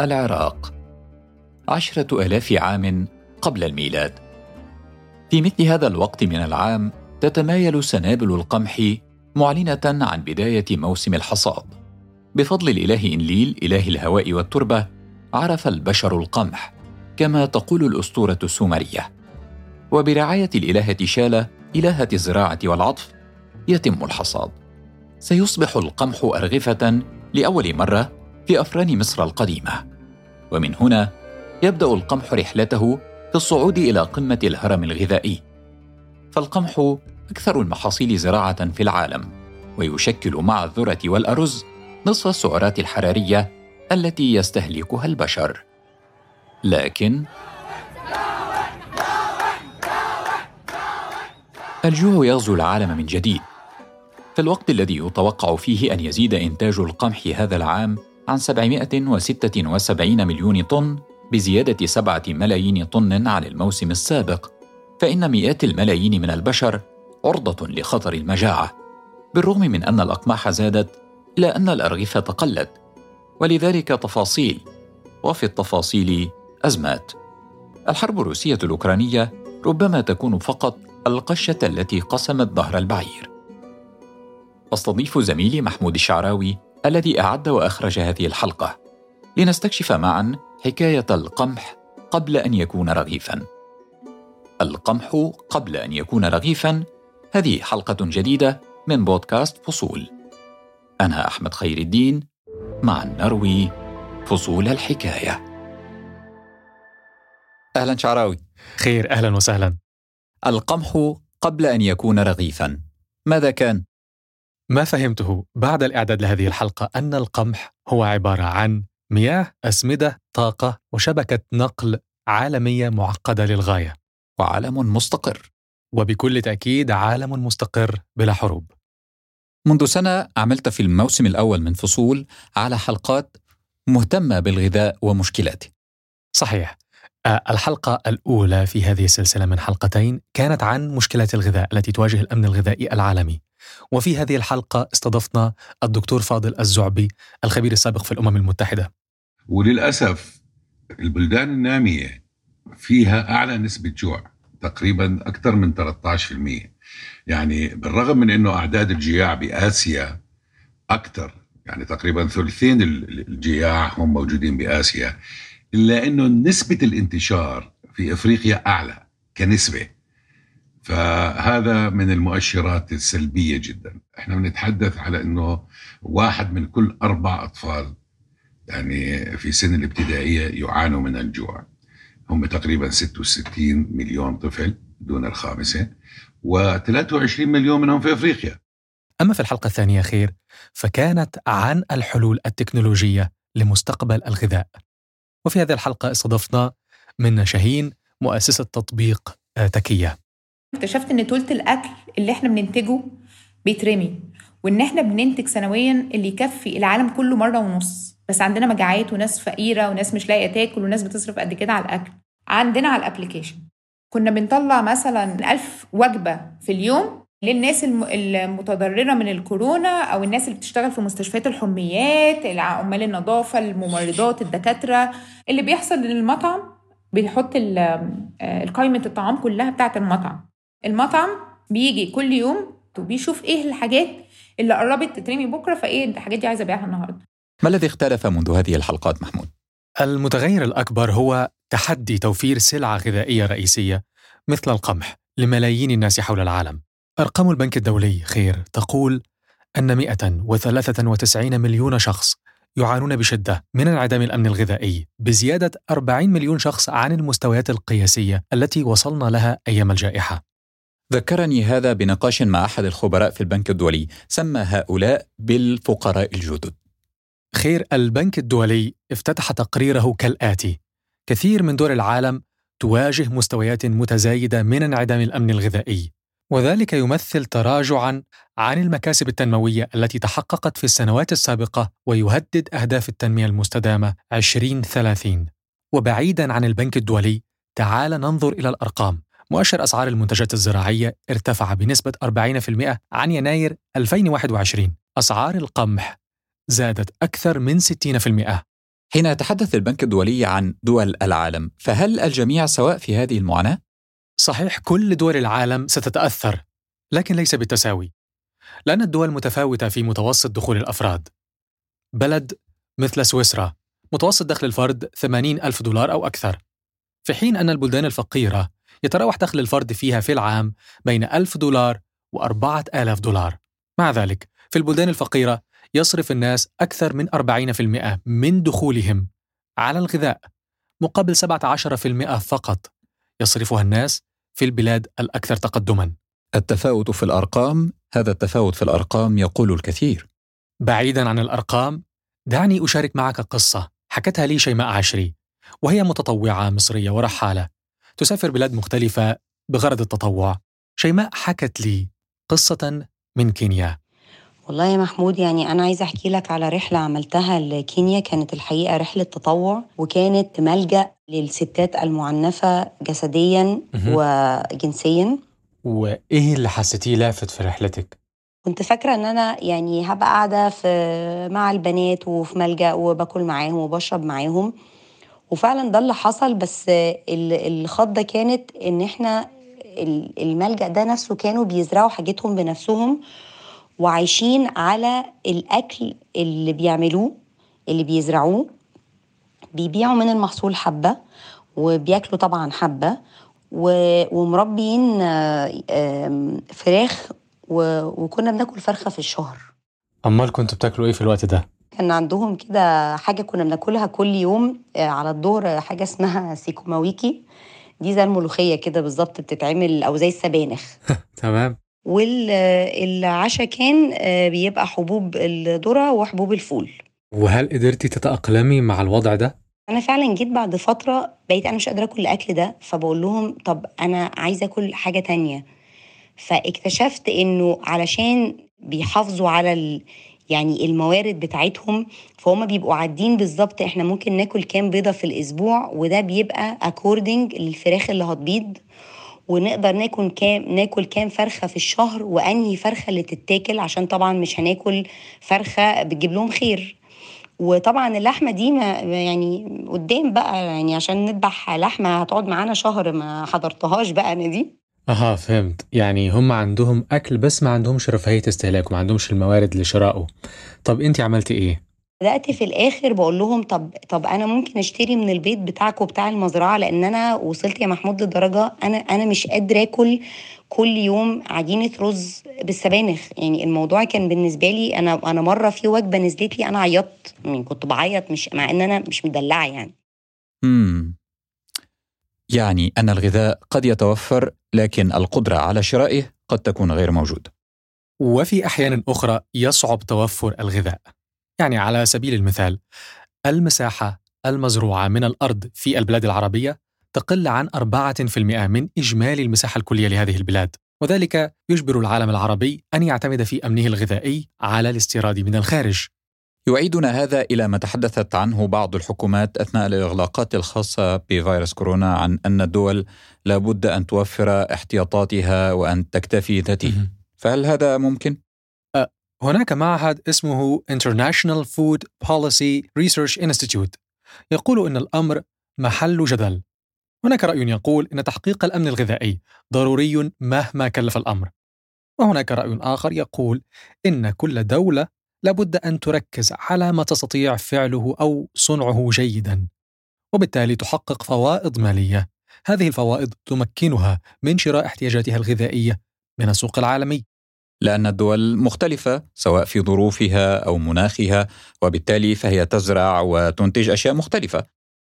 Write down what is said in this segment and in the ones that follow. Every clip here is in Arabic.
العراق. عشرة آلاف عام قبل الميلاد. في مثل هذا الوقت من العام تتمايل سنابل القمح معلنة عن بداية موسم الحصاد. بفضل الإله إنليل إله الهواء والتربة عرف البشر القمح كما تقول الأسطورة السومرية. وبرعاية الإلهة شالة إلهة الزراعة والعطف يتم الحصاد. سيصبح القمح أرغفة لأول مرة في أفران مصر القديمة. ومن هنا يبدأ القمح رحلته في الصعود إلى قمة الهرم الغذائي. فالقمح أكثر المحاصيل زراعة في العالم ويشكل مع الذرة والأرز نصف السعرات الحرارية التي يستهلكها البشر. لكن الجوع يغزو العالم من جديد. في الوقت الذي يتوقع فيه أن يزيد إنتاج القمح هذا العام عن 776 مليون طن بزيادة سبعة ملايين طن عن الموسم السابق فإن مئات الملايين من البشر عرضة لخطر المجاعة بالرغم من أن الأقماح زادت إلا أن الأرغفة قلت ولذلك تفاصيل وفي التفاصيل أزمات. الحرب الروسية الأوكرانية ربما تكون فقط القشة التي قسمت ظهر البعير. أستضيف زميلي محمود الشعراوي الذي أعد وأخرج هذه الحلقة. لنستكشف معا حكاية القمح قبل أن يكون رغيفا. القمح قبل أن يكون رغيفا. هذه حلقة جديدة من بودكاست فصول. أنا أحمد خير الدين. مع نروي فصول الحكاية. أهلا شعراوي. خير أهلا وسهلا. القمح قبل أن يكون رغيفا. ماذا كان؟ ما فهمته بعد الإعداد لهذه الحلقة أن القمح هو عبارة عن مياه، أسمدة، طاقة وشبكة نقل عالمية معقدة للغاية. وعالم مستقر. وبكل تأكيد عالم مستقر بلا حروب. منذ سنة عملت في الموسم الأول من فصول على حلقات مهتمة بالغذاء ومشكلاته. صحيح. الحلقة الأولى في هذه السلسلة من حلقتين كانت عن مشكلات الغذاء التي تواجه الأمن الغذائي العالمي. وفي هذه الحلقة استضفنا الدكتور فاضل الزعبي الخبير السابق في الأمم المتحدة. وللأسف البلدان النامية فيها أعلى نسبة جوع تقريبا أكثر من 13% يعني بالرغم من أنه أعداد الجياع بآسيا أكثر يعني تقريبا ثلثين الجياع هم موجودين بآسيا إلا أنه نسبة الانتشار في أفريقيا أعلى كنسبة. فهذا من المؤشرات السلبية جدا. إحنا بنتحدث على أنه واحد من كل أربع أطفال يعني في سن الابتدائية يعانوا من الجوع. هم تقريبا 66 مليون طفل دون الخامسة و23 مليون منهم في أفريقيا. أما في الحلقة الثانية خير فكانت عن الحلول التكنولوجية لمستقبل الغذاء. وفي هذه الحلقة استضفنا من شاهين مؤسسة تطبيق تكية. اكتشفت إن تلت الأكل اللي إحنا بننتجه بيترمي وإن إحنا بننتج سنويا اللي يكفي العالم كله مرة ونص. بس عندنا مجاعات وناس فقيرة وناس مش لاقية تاكل وناس بتصرف قد كده على الأكل. عندنا على الأبلكيشن. كنا بنطلع مثلا ألف وجبة في اليوم للناس المتضررة من الكورونا أو الناس اللي بتشتغل في مستشفيات الحميات عمال النظافة الممرضات الدكاترة اللي بيحصل للمطعم بيحط قائمة الطعام كلها بتاعة المطعم. المطعم بيجي كل يوم وبيشوف إيه الحاجات اللي قربت تترمي بكرة فإيه الحاجات دي عايزة أبيعها النهارده. ما الذي اختلف منذ هذه الحلقات محمود؟ المتغير الأكبر هو تحدي توفير سلعة غذائية رئيسية مثل القمح لملايين الناس حول العالم. أرقام البنك الدولي خير تقول أن 193 مليون شخص يعانون بشدة من انعدام الأمن الغذائي بزيادة 40 مليون شخص عن المستويات القياسية التي وصلنا لها أيام الجائحة. ذكرني هذا بنقاش مع أحد الخبراء في البنك الدولي سمى هؤلاء بالفقراء الجدد. خير البنك الدولي افتتح تقريره كالآتي كثير من دول العالم تواجه مستويات متزايدة من انعدام الأمن الغذائي. وذلك يمثل تراجعا عن المكاسب التنموية التي تحققت في السنوات السابقة ويهدد أهداف التنمية المستدامة 2030 وبعيدا عن البنك الدولي تعال ننظر إلى الأرقام. مؤشر أسعار المنتجات الزراعية ارتفع بنسبة 40% عن يناير 2021 أسعار القمح زادت أكثر من 60% حين يتحدث البنك الدولي عن دول العالم فهل الجميع سواء في هذه المعاناة؟ صحيح كل دول العالم ستتأثر لكن ليس بالتساوي. لأن الدول متفاوتة في متوسط دخول الأفراد. بلد مثل سويسرا متوسط دخل الفرد 80 ألف دولار أو أكثر. في حين أن البلدان الفقيرة يتراوح دخل الفرد فيها في العام بين ألف دولار وأربعة آلاف دولار. مع ذلك في البلدان الفقيرة يصرف الناس أكثر من 40% من دخولهم على الغذاء مقابل 17% فقط. يصرفها الناس في البلاد الأكثر تقدماً. التفاوت في الأرقام هذا التفاوت في الأرقام يقول الكثير. بعيداً عن الأرقام دعني أشارك معك قصة حكتها لي شيماء عشري وهي متطوعة مصرية ورحالة. تسافر بلاد مختلفة بغرض التطوع. شيماء حكت لي قصة من كينيا. والله يا محمود يعني أنا عايزة أحكي لك على رحلة عملتها لكينيا. كانت الحقيقة رحلة تطوع وكانت ملجأ للستات المعنفة جسديا وجنسيا. وإيه اللي حسيتيه لافت في رحلتك؟ كنت فاكرة إن أنا يعني هبقى قاعدة في مع البنات وفي ملجأ وباكل معاهم وبشرب معاهم. وفعلا ده اللي حصل بس الخضة كانت إن إحنا الملجأ ده نفسه كانوا بيزرعوا حاجتهم بنفسهم. وعايشين على الأكل اللي بيعملوه اللي بيزرعوه. بيبيعوا من المحصول حبة وبياكلوا طبعا حبة ومربيين فراخ وكنا بناكل فرخة في الشهر. أمال كنتوا بتاكلوا إيه في الوقت ده؟ كان عندهم كده حاجة كنا بناكلها كل يوم على الظهر حاجة اسمها sukuma wiki. دي زي الملوخية كده بالظبط بتتعمل أو زي السبانخ. تمام. والعشاء كان بيبقى حبوب الذرة وحبوب الفول. وهل قدرتي تتأقلمي مع الوضع ده؟ أنا فعلا جيت بعد فترة بقيت أنا مش قادرة أكل الأكل ده فبقول لهم طب أنا عايزة أكل حاجة تانية. فاكتشفت إنه علشان بيحافظوا على ال... يعني الموارد بتاعتهم فهم بيبقوا عادين بالظبط إحنا ممكن ناكل كام بيضة في الأسبوع وده بيبقى اكوردنج للفراخ اللي هتبيض. ونقدر ناكل كام ناكل كام فرخة في الشهر وأنهي فرخة اللي تتاكل عشان طبعا مش هناكل فرخة بتجيب لهم خير. وطبعا اللحمة دي ما يعني قدام بقى يعني عشان نذبح لحمة هتقعد معانا شهر ما حضرتهاش بقى أنا دي. أها فهمت. يعني هم عندهم أكل بس ما عندهمش رفاهية استهلاك وما عندهمش الموارد لشرائه طب انت عملتي إيه؟ بدأت في الآخر بقول لهم طب طب أنا ممكن أشتري من البيت بتاعكم بتاع المزرعة لأن أنا وصلت يا محمود لدرجة أنا أنا مش قادرة آكل كل يوم عجينة رز بالسبانخ. يعني الموضوع كان بالنسبة لي أنا أنا مرة في وجبة نزلت لي أنا عيطت يعني كنت بعيط مش مع إن أنا مش مدلعة يعني. امم يعني أن الغذاء قد يتوفر لكن القدرة على شرائه قد تكون غير موجودة. وفي أحيان أخرى يصعب توفر الغذاء. يعني على سبيل المثال المساحة المزروعة من الأرض في البلاد العربية تقل عن 4% من إجمالي المساحة الكلية لهذه البلاد وذلك يجبر العالم العربي أن يعتمد في أمنه الغذائي على الاستيراد من الخارج. يعيدنا هذا إلى ما تحدثت عنه بعض الحكومات أثناء الإغلاقات الخاصة بفيروس كورونا عن أن الدول لابد أن توفر احتياطاتها وأن تكتفي ذاته فهل هذا ممكن؟ هناك معهد اسمه International Food Policy Research Institute. يقول إن الأمر محل جدل. هناك رأي يقول إن تحقيق الأمن الغذائي ضروري مهما كلف الأمر. وهناك رأي آخر يقول إن كل دولة لابد أن تركز على ما تستطيع فعله أو صنعه جيدا. وبالتالي تحقق فوائض مالية. هذه الفوائض تمكنها من شراء احتياجاتها الغذائية من السوق العالمي. لأن الدول مختلفة سواء في ظروفها أو مناخها وبالتالي فهي تزرع وتنتج أشياء مختلفة.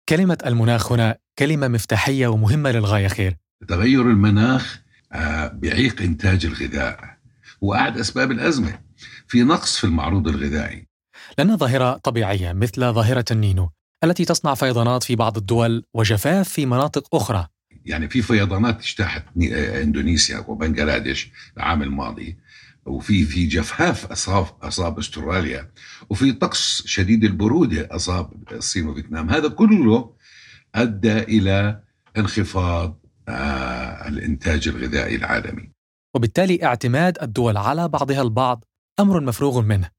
كلمة المناخ هنا كلمة مفتاحية ومهمة للغاية خير. تغير المناخ بيعيق إنتاج الغذاء واحد أسباب الأزمة في نقص في المعروض الغذائي. لأنها ظاهرة طبيعية مثل ظاهرة النينو التي تصنع فيضانات في بعض الدول وجفاف في مناطق أخرى. يعني في فيضانات اجتاحت إندونيسيا وبنغلاديش العام الماضي. وفي في جفاف أصاب أصاب أستراليا وفي طقس شديد البرودة أصاب الصين وفيتنام. هذا كله أدى إلى انخفاض آه الإنتاج الغذائي العالمي. وبالتالي اعتماد الدول على بعضها البعض أمر مفروغ منه.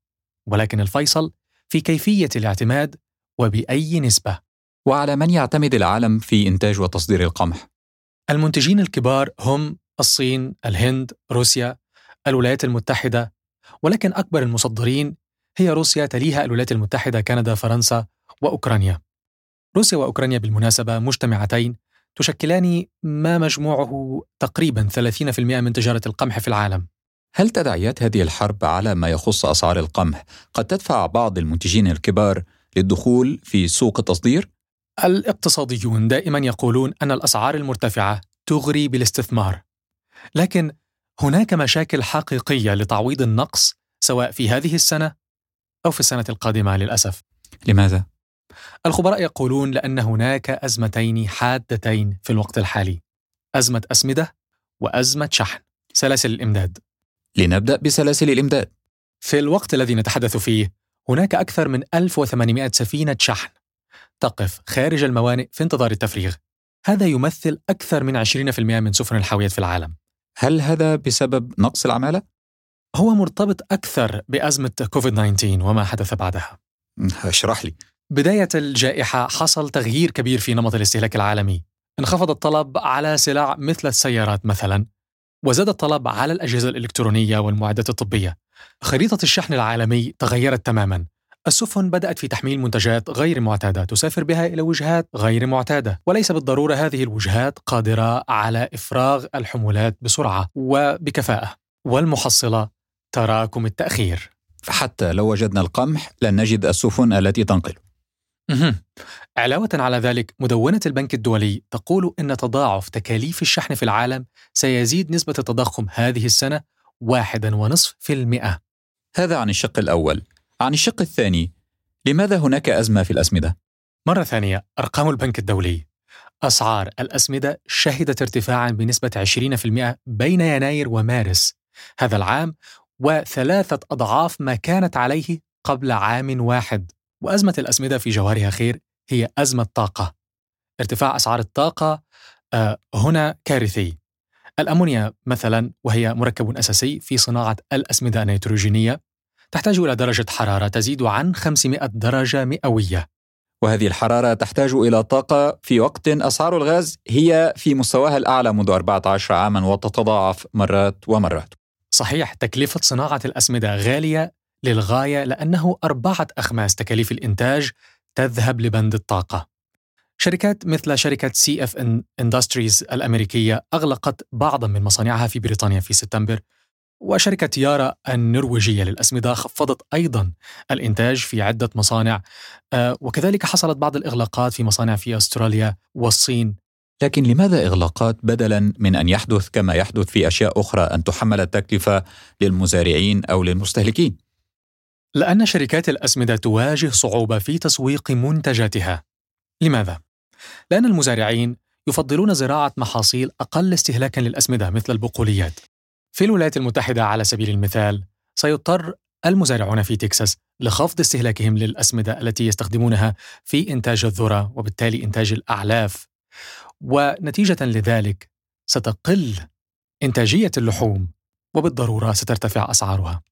ولكن الفيصل في كيفية الاعتماد وبأي نسبة؟ وعلى من يعتمد العالم في إنتاج وتصدير القمح؟ المنتجين الكبار هم الصين، الهند، روسيا، الولايات المتحدة ولكن أكبر المصدرين هي روسيا تليها الولايات المتحدة كندا فرنسا وأوكرانيا روسيا وأوكرانيا بالمناسبة مجتمعتين تشكلان ما مجموعه تقريبا 30% من تجارة القمح في العالم هل تداعيات هذه الحرب على ما يخص أسعار القمح قد تدفع بعض المنتجين الكبار للدخول في سوق التصدير؟ الاقتصاديون دائما يقولون أن الأسعار المرتفعة تغري بالاستثمار لكن هناك مشاكل حقيقية لتعويض النقص سواء في هذه السنة أو في السنة القادمة للأسف. لماذا؟ الخبراء يقولون لأن هناك أزمتين حادتين في الوقت الحالي أزمة أسمدة وأزمة شحن سلاسل الإمداد. لنبدأ بسلاسل الإمداد. في الوقت الذي نتحدث فيه هناك أكثر من 1800 سفينة شحن تقف خارج الموانئ في انتظار التفريغ. هذا يمثل أكثر من 20% من سفن الحاويات في العالم. هل هذا بسبب نقص العمالة؟ هو مرتبط أكثر بأزمة كوفيد 19 وما حدث بعدها. اشرح لي. بداية الجائحة حصل تغيير كبير في نمط الاستهلاك العالمي. انخفض الطلب على سلع مثل السيارات مثلا وزاد الطلب على الأجهزة الإلكترونية والمعدات الطبية. خريطة الشحن العالمي تغيرت تماما. السفن بدأت في تحميل منتجات غير معتادة تسافر بها إلى وجهات غير معتادة وليس بالضرورة هذه الوجهات قادرة على إفراغ الحمولات بسرعة وبكفاءة. والمحصلة تراكم التأخير. فحتى لو وجدنا القمح لن نجد السفن التي تنقله علاوة على ذلك مدونة البنك الدولي تقول إن تضاعف تكاليف الشحن في العالم سيزيد نسبة التضخم هذه السنة واحدا ونصف في المئة. هذا عن الشق الأول. عن الشق الثاني لماذا هناك أزمة في الأسمدة؟ مرة ثانية أرقام البنك الدولي. أسعار الأسمدة شهدت ارتفاعا بنسبة 20% بين يناير ومارس هذا العام وثلاثة أضعاف ما كانت عليه قبل عام واحد. وأزمة الأسمدة في جوهرها خير هي أزمة طاقة ارتفاع أسعار الطاقة آه، هنا كارثي. الأمونيا مثلا وهي مركب أساسي في صناعة الأسمدة النيتروجينية. تحتاج إلى درجة حرارة تزيد عن 500 درجة مئوية. وهذه الحرارة تحتاج إلى طاقة في وقت أسعار الغاز هي في مستواها الأعلى منذ 14 عاما وتتضاعف مرات ومرات. صحيح تكلفة صناعة الأسمدة غالية للغاية لأنه أربعة أخماس تكاليف الإنتاج تذهب لبند الطاقة. شركات مثل شركة CF Industries الأمريكية أغلقت بعضا من مصانعها في بريطانيا في سبتمبر وشركة يارا النرويجية للأسمدة خفضت أيضا الإنتاج في عدة مصانع آه، وكذلك حصلت بعض الإغلاقات في مصانع في أستراليا والصين لكن لماذا إغلاقات بدلا من أن يحدث كما يحدث في أشياء أخرى أن تحمل التكلفة للمزارعين أو للمستهلكين؟ لأن شركات الأسمدة تواجه صعوبة في تسويق منتجاتها. لماذا؟ لأن المزارعين يفضلون زراعة محاصيل أقل استهلاكا للأسمدة مثل البقوليات. في الولايات المتحدة على سبيل المثال، سيضطر المزارعون في تكساس لخفض استهلاكهم للأسمدة التي يستخدمونها في إنتاج الذرة وبالتالي إنتاج الأعلاف. ونتيجة لذلك ستقل إنتاجية اللحوم وبالضرورة سترتفع أسعارها.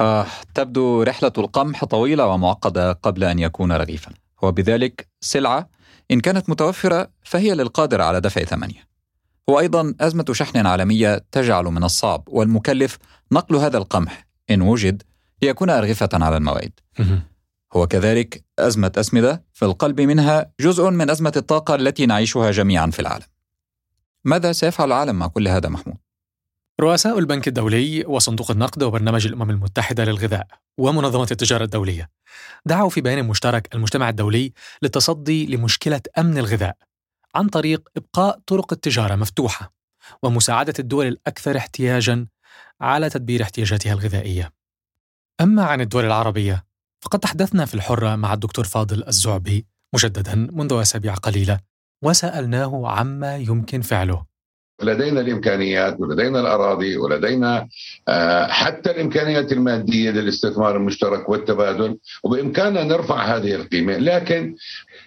آه، تبدو رحلة القمح طويلة ومعقدة قبل أن يكون رغيفا وبذلك سلعة إن كانت متوفرة فهي للقادر على دفع ثمنها وأيضا أزمة شحن عالمية تجعل من الصعب والمكلف نقل هذا القمح. إن وجد ليكون أرغفة على الموائد هو كذلك أزمة أسمدة في القلب منها جزء من أزمة الطاقة التي نعيشها جميعا في العالم. ماذا سيفعل العالم مع كل هذا محمود؟ رؤساء البنك الدولي وصندوق النقد وبرنامج الأمم المتحدة للغذاء ومنظمة التجارة الدولية دعوا في بيان مشترك المجتمع الدولي للتصدي لمشكلة أمن الغذاء. عن طريق إبقاء طرق التجارة مفتوحة ومساعدة الدول الأكثر احتياجا على تدبير احتياجاتها الغذائية. أما عن الدول العربية فقد تحدثنا في الحرة مع الدكتور فاضل الزعبي مجددا منذ أسابيع قليلة وسألناه عما يمكن فعله لدينا الإمكانيات ولدينا الأراضي ولدينا آه، حتى الإمكانيات المادية للاستثمار المشترك والتبادل وبإمكاننا نرفع هذه القيمة لكن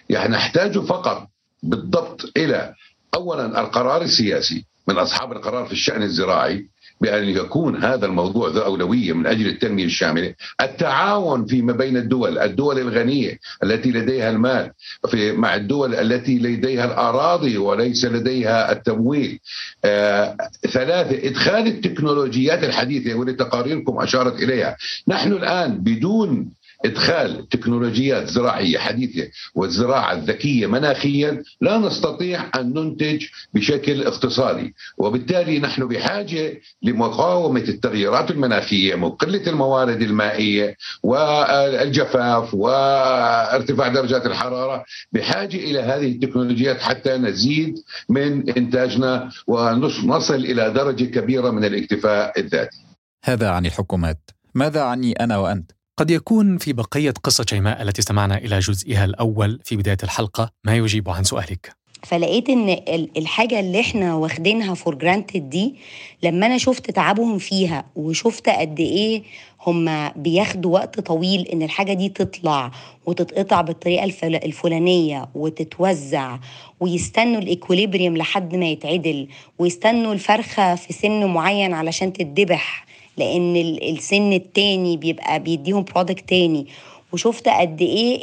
يعني نحتاج فقط بالضبط إلى اولا القرار السياسي من أصحاب القرار في الشأن الزراعي بأن يكون هذا الموضوع ذو أولوية من أجل التنمية الشاملة. التعاون فيما بين الدول الدول الغنية التي لديها المال في مع الدول التي لديها الأراضي وليس لديها التمويل. آه ثلاثة إدخال التكنولوجيات الحديثة واللي تقاريركم أشارت إليها. نحن الآن بدون إدخال تكنولوجيات زراعية حديثة والزراعة الذكية مناخيا لا نستطيع أن ننتج بشكل اقتصادي وبالتالي نحن بحاجة لمقاومة التغيرات المناخية وقله الموارد المائية والجفاف وارتفاع درجات الحرارة بحاجة إلى هذه التكنولوجيات حتى نزيد من إنتاجنا ونصل إلى درجة كبيرة من الاكتفاء الذاتي. هذا عن الحكومات، ماذا عني أنا وأنت؟ قد يكون في بقية قصة شيماء التي استمعنا إلى جزئها الأول في بداية الحلقة ما يجيب عن سؤالك؟ فلقيت إن الحاجة اللي إحنا واخدينها for granted دي لما أنا شفت تعبهم فيها وشفت قد إيه هم بياخدوا وقت طويل إن الحاجة دي تطلع وتتقطع بالطريقة الفلانية وتتوزع ويستنوا ال equilibrium لحد ما يتعدل ويستنوا الفرخة في سن معين علشان تتذبح. لأن السن التاني بيبقى بيديهم product تاني. وشفت قد إيه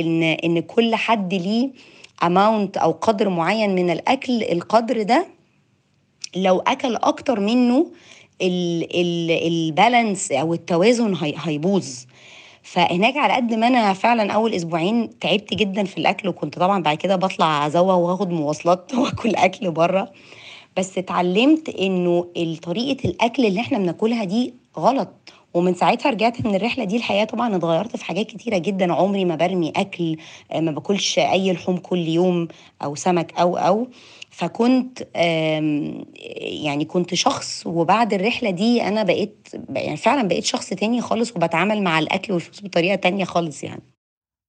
ان ان كل حد ليه اماونت أو قدر معين من الأكل. القدر ده لو أكل أكتر منه البالانس أو التوازن هيبوظ. فهناك على قد ما أنا فعلا أول أسبوعين تعبت جدا في الأكل وكنت طبعا بعد كده بطلع أزوغ وآخد مواصلات وآكل أكل بره. بس اتعلمت إنه طريقه الأكل اللي إحنا بناكلها دي غلط. ومن ساعتها رجعت من الرحلة دي الحقيقة طبعا اتغيرت في حاجات كتيرة جدا. عمري ما برمي أكل ما باكلش أي لحوم كل يوم أو سمك أو أو. فكنت يعني كنت شخص وبعد الرحلة دي أنا بقيت يعني فعلا بقيت شخص تاني خالص وبتعامل مع الأكل والفلوس بطريقة تانية خالص يعني.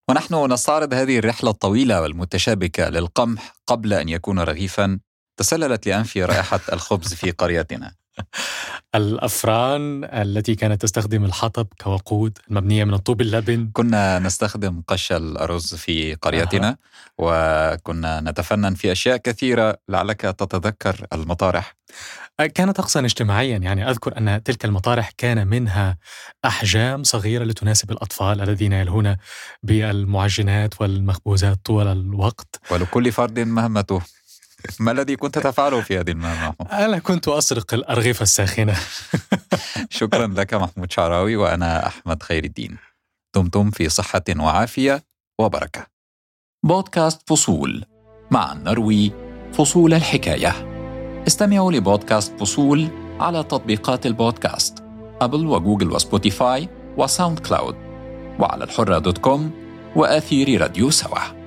ونحن نستعرض هذه الرحلة الطويلة والمتشابكة للقمح قبل أن يكون رغيفا. تسللت لأنفي رائحة الخبز في قريتنا. الأفران التي كانت تستخدم الحطب كوقود المبنية من الطوب اللبن. كنا نستخدم قش الأرز في قريتنا أه. وكنا نتفنن في أشياء كثيرة لعلك تتذكر المطارح. كان طقسا اجتماعيا يعني أذكر أن تلك المطارح كان منها أحجام صغيرة لتناسب الأطفال الذين يلهون بالمعجنات والمخبوزات طول الوقت. ولكل فرد مهمته. ما الذي كنت تفعله في هذه المهمة؟ أنا كنت أسرق الأرغفة الساخنة. شكرا لك محمود شعراوي وأنا أحمد خير الدين. دمتم في صحة وعافية وبركة. بودكاست فصول مع نروي فصول الحكاية. استمعوا لبودكاست فصول على تطبيقات البودكاست أبل وجوجل وسبوتيفاي وساوند كلاود وعلى الحرة dot com وآثير راديو سوا.